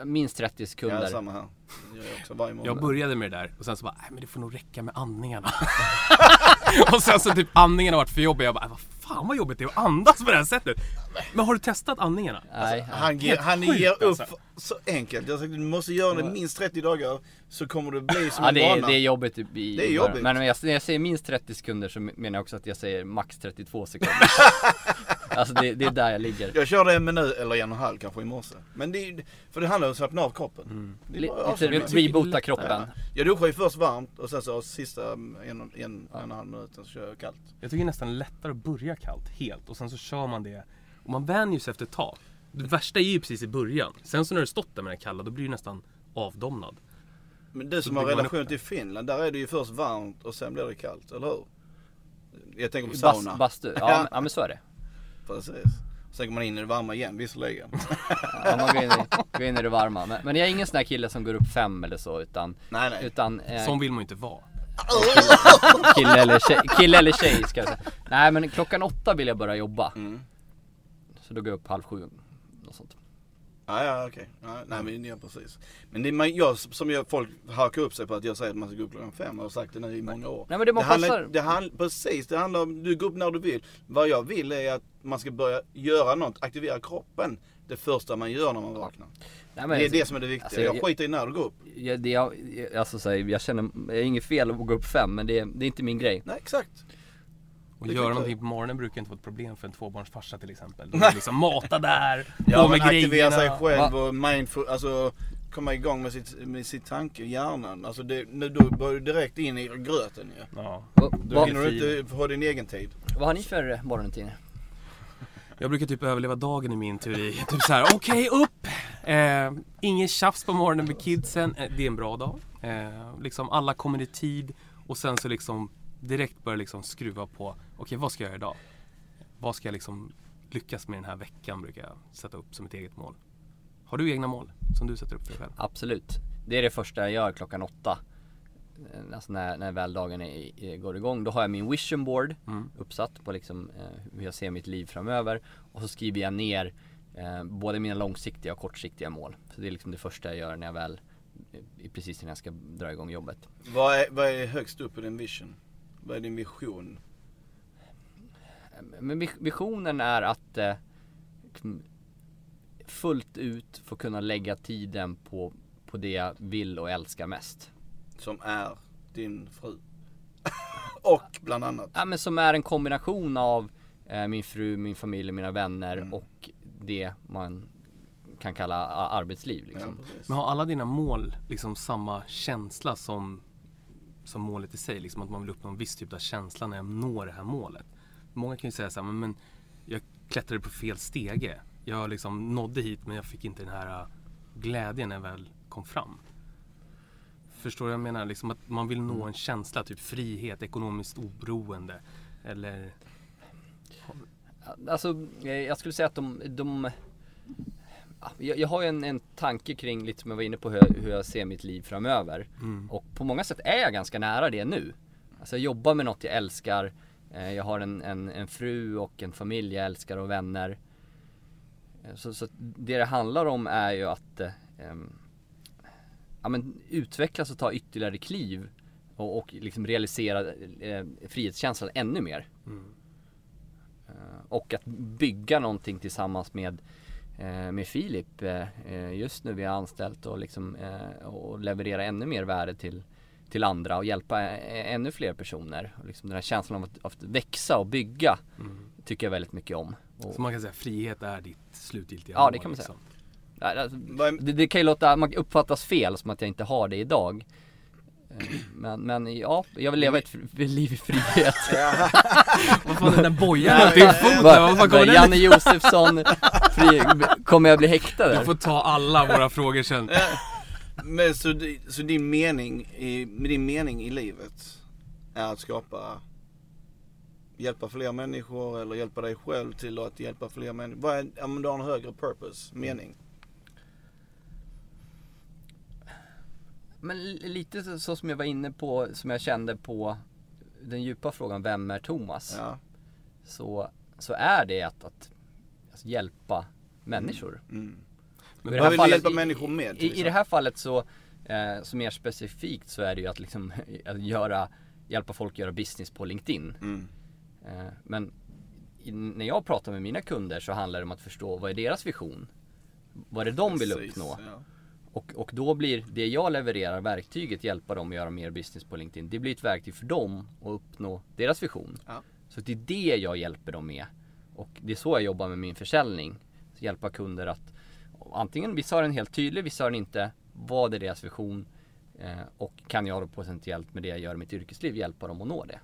Minst 30 sekunder. Ja, samma här. Det gör jag också varje morgon. Jag började med det där och sen så bara, nej men det får nog räcka med andningarna. och sen så typ andningarna har varit för jobbiga. Jag bara, "Äh, vad fan vad jobbigt det är att andas på det här sättet. Men har du testat andningarna? Nej, Han, ge, han sjukt, ger upp alltså. så enkelt. Jag sagt, du måste göra det minst 30 dagar så kommer det bli som Ja en det är, vana. det är jobbigt i, i Det är jobbigt. Men när jag, när jag säger minst 30 sekunder så menar jag också att jag säger max 32 sekunder Alltså det, det är där jag ligger Jag körde en minut eller en och en halv kanske i morse. Men det är, för det handlar om att slappna av kroppen. Det är bara Lite reboota kroppen Jag duschar ju först varmt och sen så sista en, en, en, en och en halv minut så kör jag kallt. Jag tycker nästan lättare att börja kallt helt och sen så kör man det och man vänjer sig efter ett tag. Det värsta är ju precis i början. Sen så när du stått där med det kalla då blir du nästan avdomnad. Men du som har relation till Finland, där är det ju först varmt och sen blir det kallt, eller hur? Jag tänker på sauna. Bastu, ja, men, ja men så är det Precis. Sen går man in i det varma igen visserligen. ja, Man går in, i, går in i det varma men, men jag är ingen sån här kille som går upp fem eller så utan nej nej. Utan eh, Sån vill man ju inte vara. kille, eller tjej, kille eller tjej ska jag säga Nej men klockan åtta vill jag börja jobba Mm. Så då går jag upp halv sju. Ja, ja okej. Ja, nej men ja, precis. Men det är man, jag, som jag, folk hakar upp sig på att jag säger att man ska gå upp klockan fem. Jag har sagt det nu i många år. Nej men det man handlar, passar det handlar, precis, det handlar om, du går upp när du vill. Vad jag vill är att man ska börja göra något, aktivera kroppen. Det första man gör när man vaknar. Nej, men, det är det som är det viktiga. alltså, jag jag- skiter i när du går upp. jag, det, jag, alltså så här, jag känner, jag är inget fel att gå upp fem men det, det är inte min grej Nej exakt. Och Det göra någonting på morgonen brukar inte vara ett problem för en tvåbarnsfarsa till exempel. De liksom mata där, Ja på med aktivera grejerna. sig själv och mindful, alltså komma igång med sitt, med sitt tanke, hjärnan. Alltså det, nu, då börjar du direkt in i gröten ju. Ja. Då va, hinner du inte ha din egen tid. vad har ni för eh, morgonrutiner? Jag brukar typ överleva dagen i min teori. Typ så här, okej upp! Eh, ingen tjafs på morgonen med kidsen. Eh, det är en bra dag. Eh, liksom alla kommer i tid och sen så liksom direkt börja liksom skruva på, okej vad ska jag göra idag? Vad ska jag liksom lyckas med den här veckan brukar jag sätta upp som ett eget mål. Har du egna mål som du sätter upp för dig själv? Absolut. Det är det första jag gör klockan åtta. Eh, Alltså när, när väl dagen är, är, går igång. Då har jag min vision board Mm. uppsatt på liksom eh, hur jag ser mitt liv framöver. Och så skriver jag ner eh, både mina långsiktiga och kortsiktiga mål. Så det är liksom det första jag gör när jag väl, precis innan jag ska dra igång jobbet. Vad är, vad är högst upp på din vision? Vad är din vision? Men vis- visionen är att eh, fullt ut få kunna lägga tiden på, på det jag vill och älskar mest. Som är din fru? och bland annat. Ja men som är en kombination av eh, min fru, min familj, mina vänner Mm. och det man kan kalla arbetsliv Ja, liksom. precis. Men har alla dina mål liksom samma känsla som, som målet i sig? Liksom att man vill uppnå en viss typ av känsla när jag når det här målet. Många kan ju säga så här, men, men jag klättrade på fel stege. Jag liksom nådde hit men jag fick inte den här äh, glädjen när jag väl kom fram. Förstår du vad jag menar? Liksom att man vill nå en känsla, typ frihet, ekonomiskt oberoende. Eller alltså jag skulle säga att de, de jag, jag har ju en, en tanke kring, lite som jag var inne på, hur, jag- hur jag ser mitt liv framöver. Och på många sätt är jag ganska nära det nu. Alltså jag jobbar med något jag älskar. Eh, Jag har en, en, en fru och en familj jag älskar och vänner. Eh, Så, så det det handlar om är ju att eh, ja, men utvecklas och ta ytterligare kliv och, och liksom realisera eh, frihetskänslan ännu mer. Eh, och att bygga någonting tillsammans med med Filip eh, eh, just nu vi har anställt och liksom eh, och leverera ännu mer värde till till andra och hjälpa eh, ännu fler personer. Och liksom den här känslan av att, av att växa och bygga tycker jag väldigt mycket om. Och, Så man kan säga frihet är ditt slutgiltiga Ja, mål, det kan man säga. liksom. Alltså, är- det, det kan ju låta, man uppfattas fel som att jag inte har det idag. Eh, Men, men ja, jag vill leva ett liv i frihet. Vad fan den där bojan Janne Josefsson, fri, kommer jag bli häktad Du får ta alla våra frågor sen. Men så, så din mening i, din mening i livet är att skapa Hjälpa fler människor eller hjälpa dig själv till att hjälpa fler människor. Vad är, men du har en högre purpose, mening. Men li- lite så, så som jag var inne på, som jag kände på den djupa frågan, vem är Thomas? Ja. Så, så är det att, att alltså, hjälpa människor. Mm. I det Vad vill du fallet- hjälpa i- människor med, I, I det här fallet så, eh, så mer specifikt så är det ju att liksom att göra, hjälpa folk att göra business på LinkedIn. Mm. Eh, men i, när jag pratar med mina kunder så handlar det om att förstå vad är deras vision? Vad är det de vill Precis, uppnå? ja. Och, och då blir det jag levererar, verktyget, hjälpa dem att göra mer business på LinkedIn. Det blir ett verktyg för dem att uppnå deras vision. Ja. Så det är det jag hjälper dem med. Och det är så jag jobbar med min försäljning. Så hjälpa kunder att antingen, vissa har den helt tydlig, vissa har den inte. Vad är deras vision? Eh, och kan jag då potentiellt med det jag gör i mitt yrkesliv hjälpa dem att nå det?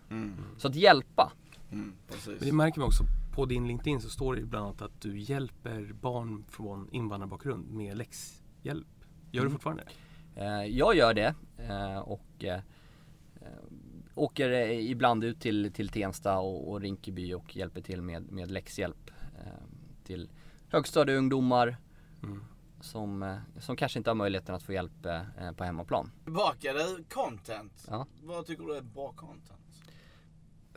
Så att hjälpa. Mm, det märker man också på din LinkedIn så står det bland annat att du hjälper barn från invandrarbakgrund med läxhjälp. Gör du fortfarande det? Eh, jag gör det eh, och eh, åker eh, ibland ut till, till Tensta och, och Rinkeby och hjälper till med, med läxhjälp eh, till högstadieungdomar som, eh, som kanske inte har möjligheten att få hjälp eh, på hemmaplan. Tillbaka det, content. Ja. Vad tycker du är bra content?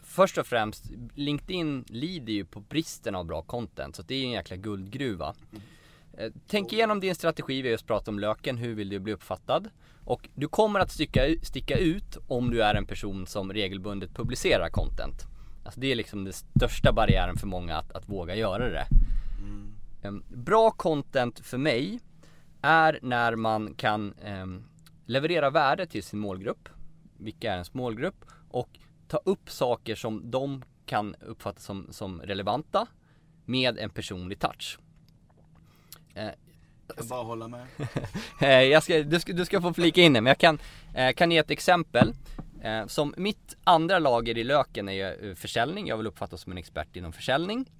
Först och främst, LinkedIn lider ju på bristen av bra content, så det är ju en jäkla guldgruva. Eh, Tänk igenom din strategi, vi har just pratat om löken, hur vill du bli uppfattad? Och du kommer att sticka, ut- sticka ut om du är en person som regelbundet publicerar content. Alltså det är liksom den största barriären för många att, att våga göra det. Em, Bra content för mig är när man kan em, leverera värde till sin målgrupp. Vilka är ens målgrupp? Och ta upp saker som de kan uppfatta som, som relevanta med en personlig touch. Eh, Jag bara hålla med. Eh, jag ska, du, ska, du ska få flika in det, men jag kan, eh, kan ge ett exempel. Eh, som mitt andra lager i löken är ju försäljning, jag vill uppfattas som en expert inom försäljning.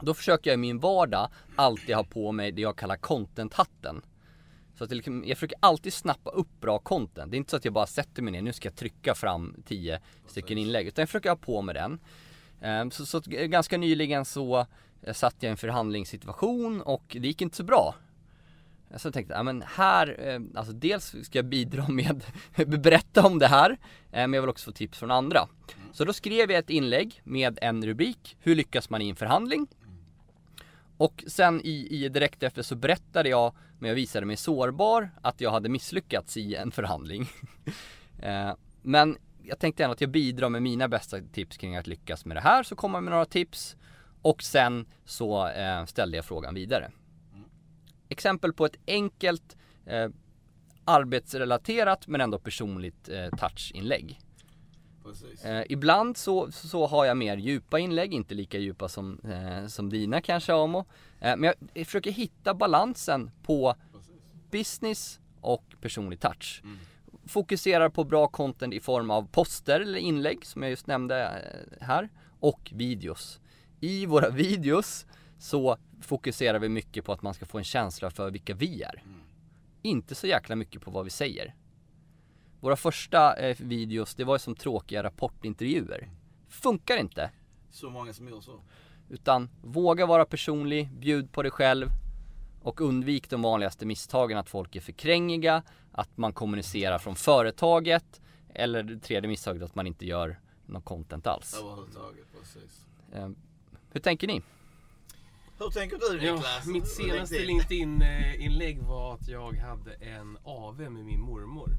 Då försöker jag i min vardag alltid ha på mig det jag kallar content-hatten. Så att liksom, jag försöker alltid snappa upp bra content. Det är inte så att jag bara sätter mig ner, nu ska jag trycka fram 10 stycken inlägg. Utan jag försöker ha på mig den. Så, så ganska nyligen så satt jag i en förhandlingssituation och det gick inte så bra. Så jag tänkte, ja men här, eh, alltså dels ska jag bidra med, berätta om det här, eh, men jag vill också få tips från andra. Så då skrev jag ett inlägg med en rubrik, hur lyckas man i en förhandling? Och sen i, i direkt efter så berättade jag, men jag visade mig sårbar, att jag hade misslyckats i en förhandling. eh, men jag tänkte ändå att jag bidrar med mina bästa tips kring att lyckas med det här, så kommer jag med några tips. Och sen så ställde jag frågan vidare exempel på ett enkelt eh, arbetsrelaterat men ändå personligt eh, touchinlägg. Precis. Eh, ibland så, så har jag mer djupa inlägg, inte lika djupa som, eh, som dina kanske Amo. Eh, men jag försöker hitta balansen på business och personlig touch. Fokuserar på bra content i form av poster eller inlägg som jag just nämnde eh, här och videos. I våra videos så fokuserar vi mycket på att man ska få en känsla för vilka vi är. Inte så jäkla mycket på vad vi säger. Våra första eh, videos, det var ju som tråkiga rapportintervjuer. Funkar inte. Så många som gör så. Utan våga vara personlig, bjud på dig själv och undvik de vanligaste misstagen att folk är för krängiga, att man kommunicerar från företaget eller det tredje misstaget att man inte gör någon content alls. Överhuvudtaget, precis. Eh, hur tänker ni? Hur tänker du Ja, Niklas? mitt senaste LinkedIn. LinkedIn-inlägg var att jag hade en AV med min mormor.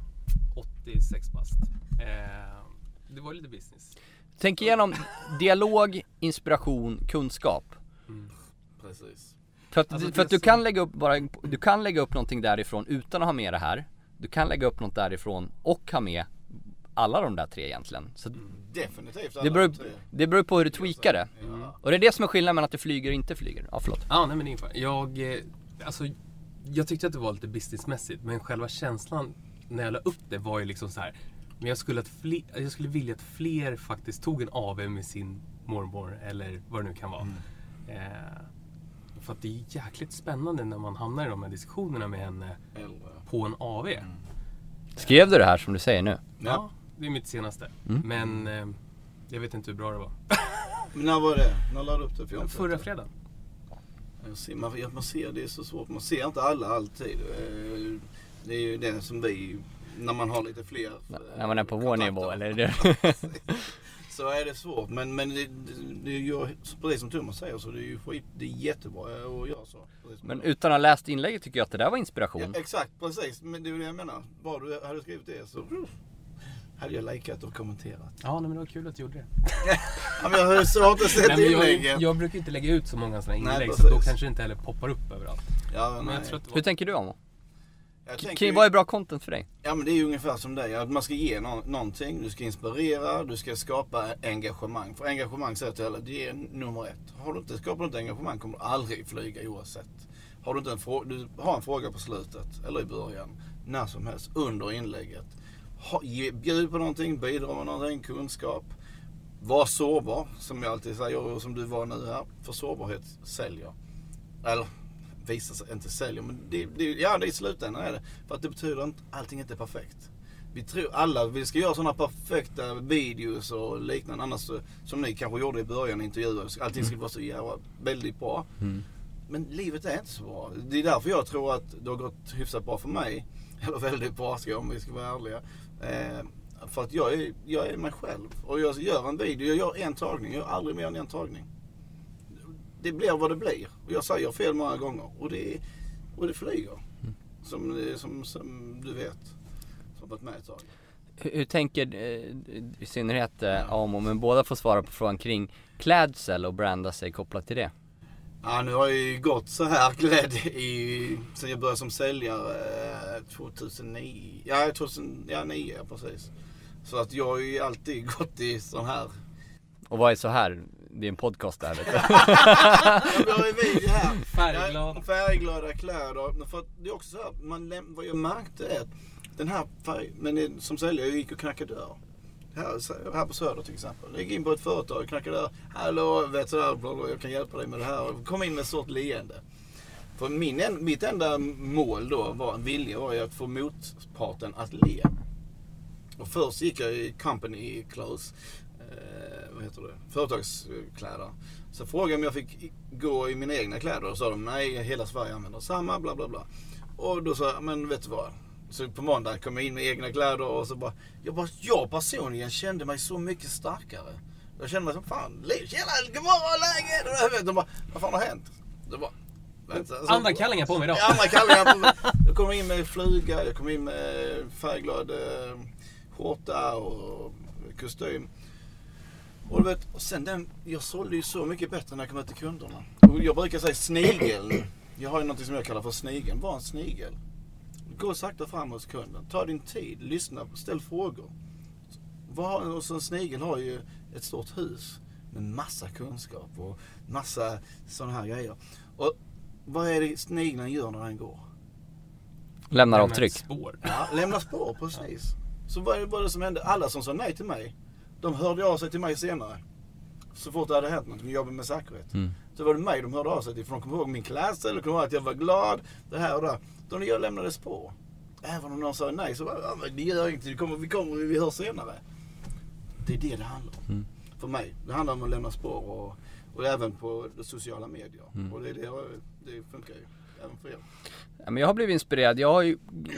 86 bast. Eh, det var lite business. Tänk igenom dialog, inspiration, kunskap. Precis. För att, Alltså, för att du kan lägga upp bara, du kan lägga upp någonting därifrån utan att ha med det här. Du kan lägga upp något därifrån och ha med alla de där tre egentligen. Så Definitivt det alla beror, tre. det beror på hur du tweakar det. Ja. Och det är det som är skillnaden mellan att du flyger och inte flyger. Ja, förlåt. Ja, nej men det är ingen fara. Jag, eh, alltså, jag tyckte att det var lite businessmässigt, men själva känslan när jag la upp det var ju liksom så här. Men jag skulle, att fler, jag skulle vilja att fler faktiskt tog en AV med sin mormor eller vad det nu kan vara. Eh, för att det är jäkligt spännande när man hamnar i de här diskussionerna med henne på en AV. Skrev du det här som du säger nu? Ja, det är mitt senaste. Men eh, jag vet inte hur bra det var. Men när var det? När lade du upp det? För Förra fredagen. Jag ser, man, ja, man ser, det är så svårt. Man ser inte alla alltid. Eh, Det är ju det som vi, när man har lite fler. eh, När man är på vår nivå eller? Så är det svårt. Men, men det, det, ju, precis som Thomas säger så det är ju skit, det är jättebra att göra så. Men utan att ha läst inlägget tycker jag att det där var Ja, inspiration. exakt, precis. Men det är det jag menar. Bara du hade skrivit det så hade jag likat och kommenterat. Ja, nej, men det var kul att du gjorde det. Ja, men jag har sett Nej, men inläggen. jag, jag brukar inte lägga ut så många sådana Nej, inlägg så då kanske det inte heller poppar upp överallt. Ja, Men nej. jag tror att det Hur var... tänker du? Jag tänker vad är bra content för dig? Ja men det är ju ungefär som dig, att man ska ge nå- någonting, du ska inspirera, du ska skapa engagemang. För engagemang säger jag till det är nummer ett. Har du inte skapat något engagemang kommer du aldrig flyga oavsett. Har du inte en fråga, du har en fråga på slutet, eller i början, när som helst, under inlägget. Ha, ge, bjud på någonting, bidra med någonting, kunskap. Var sårbar, som jag alltid säger och som du var nu här. För sårbarhet säljer. Eller visar sig inte säljer, men det, det, ja, det i slutändan är det. För att det betyder inte allting inte är perfekt. Vi tror alla, vi ska göra sådana perfekta videos och liknande. Annars så, som ni kanske gjorde i början, intervjuer. Allting skulle vara så jävla, väldigt bra. Men livet är inte så bra. Det är därför jag tror att det har gått hyfsat bra för mig. Eller väldigt bra ska jag, om vi ska vara ärliga. Eh, för att jag är, jag är mig själv. Och jag gör en video, jag gör en tagning. Jag gör aldrig mer än en tagning. Det blir vad det blir. Och jag säger fel många gånger. Och det, och det flyger. Som, som, som du vet. Som varit med ett tag. Hur, hur tänker, eh, i synnerhet eh, Amo, men båda får svara på frågan kring klädsel och branda sig kopplat till det. Ja, nu har jag ju gått så här klädd i, sen jag började som säljare eh, 2009. Ja, 2009 ja, precis. Så att jag har ju alltid gått i sån här. Och vad är så här? Det är en podcast där vet du. Ja, vi har ju video här. Färgglad. Färgglada kläder. För det är också så här, man, vad jag märkte är att den här färg, men det, som säljare, jag gick och knackade dörr. Här, här på Söder till exempel. Jag gick in på ett företag och knackade där. Hallå, vet du där, jag kan hjälpa dig med det här. Och kom in med ett stort leende. För min, mitt enda mål då, var, vilja var ju att få motparten att le. Och först gick jag i company clothes, eh, vad heter det, företagskläder. Så frågade jag om jag fick gå i mina egna kläder och sa de nej, hela Sverige använder samma, bla bla bla. Och då sa jag, men vet du vad? Så på måndag kom jag in med egna kläder och så bara, jag, bara, jag personligen kände mig så mycket starkare. Jag kände mig som fan, liv, tjena, god morgon, läget? De bara, vad fan har hänt? Det bara, vänta, så- Andra kallingar på mig idag. Andra kallingar på mig. Jag kom in med fluga, jag kom in med färgglad eh, skjorta och kostym. Och du vet, och sen den, jag sålde ju så mycket bättre när jag kom ut till kunderna. Och jag brukar säga snigel. Jag har ju något som jag kallar för snigeln. Var en snigel. Gå sakta fram hos kunden. Ta din tid. Lyssna. Ställ frågor. Var, och så en snigel har ju ett stort hus med massa kunskap och massa sådana här grejer. Och vad är det snigeln gör när den går? Lämnar avtryck. Spår. Ja, lämna spår, precis. Så vad vad är det som hände? Alla som sa nej till mig, de hörde av sig till mig senare. Så fort det hade hänt något, jag jobbade med säkerhet. Mm. Så var det mig de hörde av sig till. För de kom ihåg min klädsel, de kom ihåg att jag var glad, det här och det. Då jag lämnade spår. Även om någon sa nej så var det, gör ingenting, vi kommer, vi kommer, vi hörs senare. Det är det det handlar om. Mm. För mig. Det handlar om att lämna spår och, Och även på sociala medier. Och det, det, det funkar ju även för er. Ja, men jag har blivit inspirerad. Jag har ju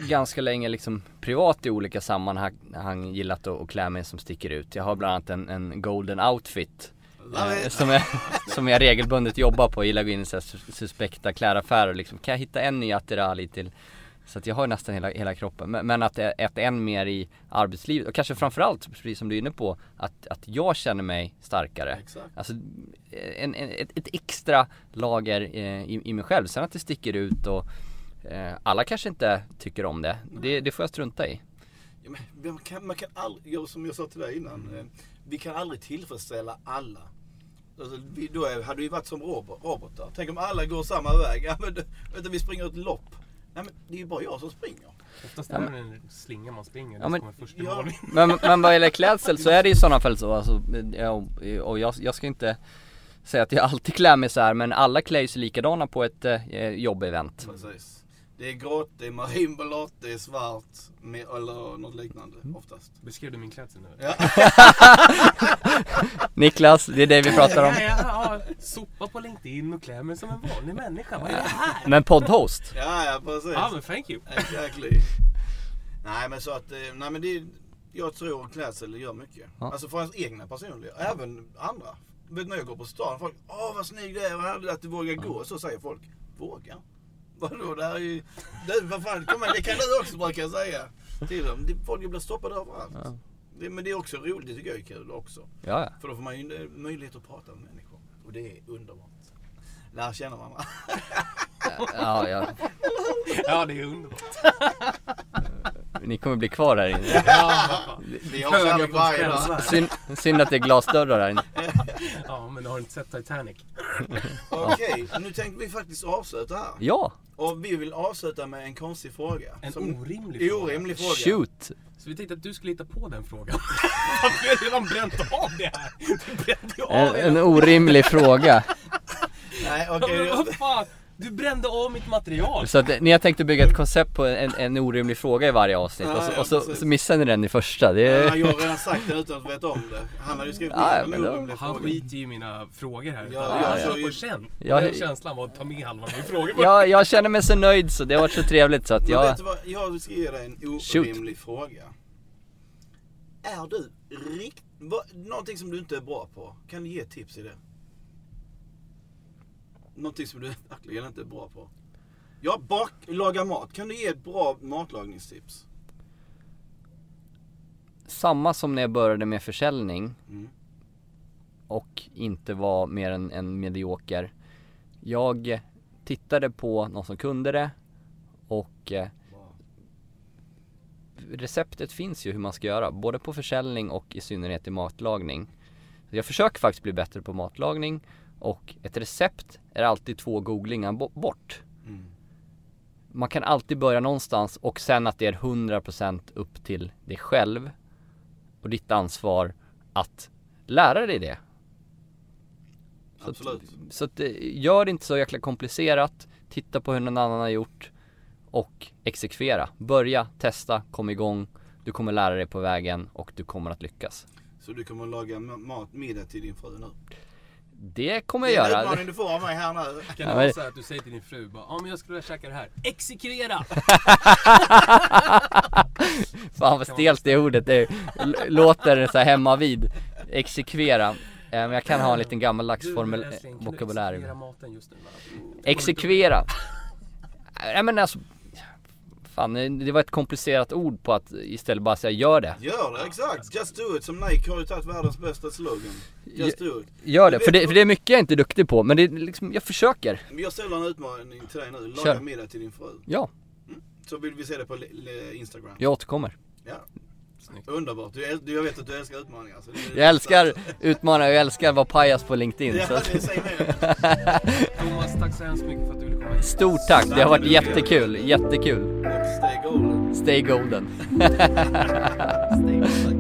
ganska länge liksom privat i olika sammanhang gillat att, att klä mig som sticker ut. Jag har bland annat en, en golden outfit. Eh, som, jag, som jag regelbundet jobbar på. Jag gillar att gå in i så suspekta klädaffärer liksom. Kan jag hitta en ny attirali till så att jag har nästan hela, hela kroppen. Men, men att, att än mer i arbetslivet och kanske framförallt, precis som du är inne på, att, att jag känner mig starkare. Exakt. Alltså en, en, ett, ett extra lager eh, i, i mig själv. Sen att det sticker ut och eh, alla kanske inte tycker om det. Det, det får jag strunta i. Ja, men man kan, man kan aldrig, som jag sa till dig innan, eh, vi kan aldrig tillfredsställa alla. Alltså, vi, då är, hade vi varit som robot, robotar. Tänk om alla går samma väg. Ja, men, vänta, vi springer ett lopp. Nej, men det är ju bara jag som springer. Oftast är det en slinga man springer. Ja, men- kommer först i Ja. mål. Men, men vad gäller klädsel så är det i sådana fall så. Alltså, och, och jag, jag ska inte säga att jag alltid klär mig så här men alla klär sig likadana på ett eh, jobbevent. Precis. Det är grått, det är marinblått, det är svart med, eller något liknande oftast. Beskrev du min klädsel nu? Ja. Niklas, det är det vi pratar om. Ja, ja, ja. Sopa på LinkedIn och klä mig som en vanlig människa. Vad är det här? Men poddhost? Ja, ja precis. Ja men thank you. Exactly. Nej men så att, eh, nej men det, jag tror klädsel gör mycket. Ja. Alltså för ens egna personliga, även andra. Vet när jag går på stan, folk, åh vad snygg du är, vad härligt att du vågar gå. Så säger folk, våga? Vadå, det här är ju, du vad fan, kom igen, det kan du också brukar jag säga. Till dem. Folk blir stoppade överallt. Ja. Det, men det är också roligt, det tycker jag är kul också. Ja, ja. För då får man ju eh, möjlighet att prata med människor. Och det är underbart. Lära känna varandra. ja, ja. Ja det är underbart. Ni kommer bli kvar här inne. Ja. Vi har kärlek på varje. Synd, synd att det är glasdörrar här inne. ja men har du inte sett Titanic? Okej, nu tänkte vi faktiskt avsluta här. Ja, Och vi vill avsluta med en konstig fråga. En Som- orimlig fråga. Orimlig fråga. shoot! Så vi tänkte att du skulle hitta på den frågan. Varför har redan bränt av det här? Du brände ju av En, en orimlig fråga. Nej, Ja, okej. fan? Du brände av mitt material. Så att ni har tänkt att bygga ett koncept på en, en orimlig fråga i varje avsnitt Ja, och så, ja, och så, så missar ni den i första. Det Ja, jag har redan sagt det utan att veta om det. Han hade ju skrivit Ja, ja, men en då- orimlig Han fråga. skiter ju i mina frågor här. Ja, Ja, jag jag kör på känn. Ja, Den känslan var att ta med halva min fråga. jag, jag känner mig så nöjd så det har varit så trevligt så att Men jag... vet du vad? Jag ska ge dig en Shoot. orimlig fråga. Är du rikt... vad- Någonting som du inte är bra på. Kan du ge tips i det? Någonting som du verkligen inte är bra på. Ja, bak, laga mat. Kan du ge ett bra matlagningstips? Samma som när jag började med försäljning Mm. och inte var mer än en medioker. Jag tittade på någon som kunde det och eh, receptet finns ju hur man ska göra, både på försäljning och i synnerhet i matlagning. Jag försöker faktiskt bli bättre på matlagning och ett recept är alltid två googlingar bo- bort. Mm. Man kan alltid börja någonstans och sen att det är 100% upp till dig själv och ditt ansvar att lära dig det. Så att- Absolut. Så att, eh, gör det inte så jäkla komplicerat, titta på hur någon annan har gjort och exekvera. Börja, testa, kom igång. Du kommer lära dig på vägen och du kommer att lyckas. Så du kommer att laga ma- mat, middag till din fru nu? Det kommer Det jag är en göra. utmaning du får av mig här nu. Kan det Ja, vara men- så att du säger till din fru bara, ja men jag skulle vilja käka det här. Exekvera! Fan vad stelt det ordet det l- låter så här hemma vid. Exekvera. Eh, Men jag kan ha en liten gammaldags formel- vokabulär. exekvera maten just nu? va? Exekvera. Nej men alltså. Fan, det var ett komplicerat ord på att istället bara säga gör det. Gör det, exakt. Just do it. Som Nike har ju tagit världens bästa slogan. Just do it. Gör det, för det, för det är mycket jag inte är duktig på, men det är liksom, jag försöker. Jag ställer en utmaning till dig nu. Laga middag till din fru. Ja, Så vill vi se det på Instagram. jag återkommer. Ja. Snyggt. Underbart. Du, du, jag vet att du älskar utmaningar. Så det är Jag älskar utmaningar, jag älskar att vara pajas på LinkedIn. Ja, Så. mer. Thomas, tack så hemskt mycket för att du ville komma hit. Stort tack, det har varit jättekul, jättekul. Och stay golden. Stay golden. Stay golden.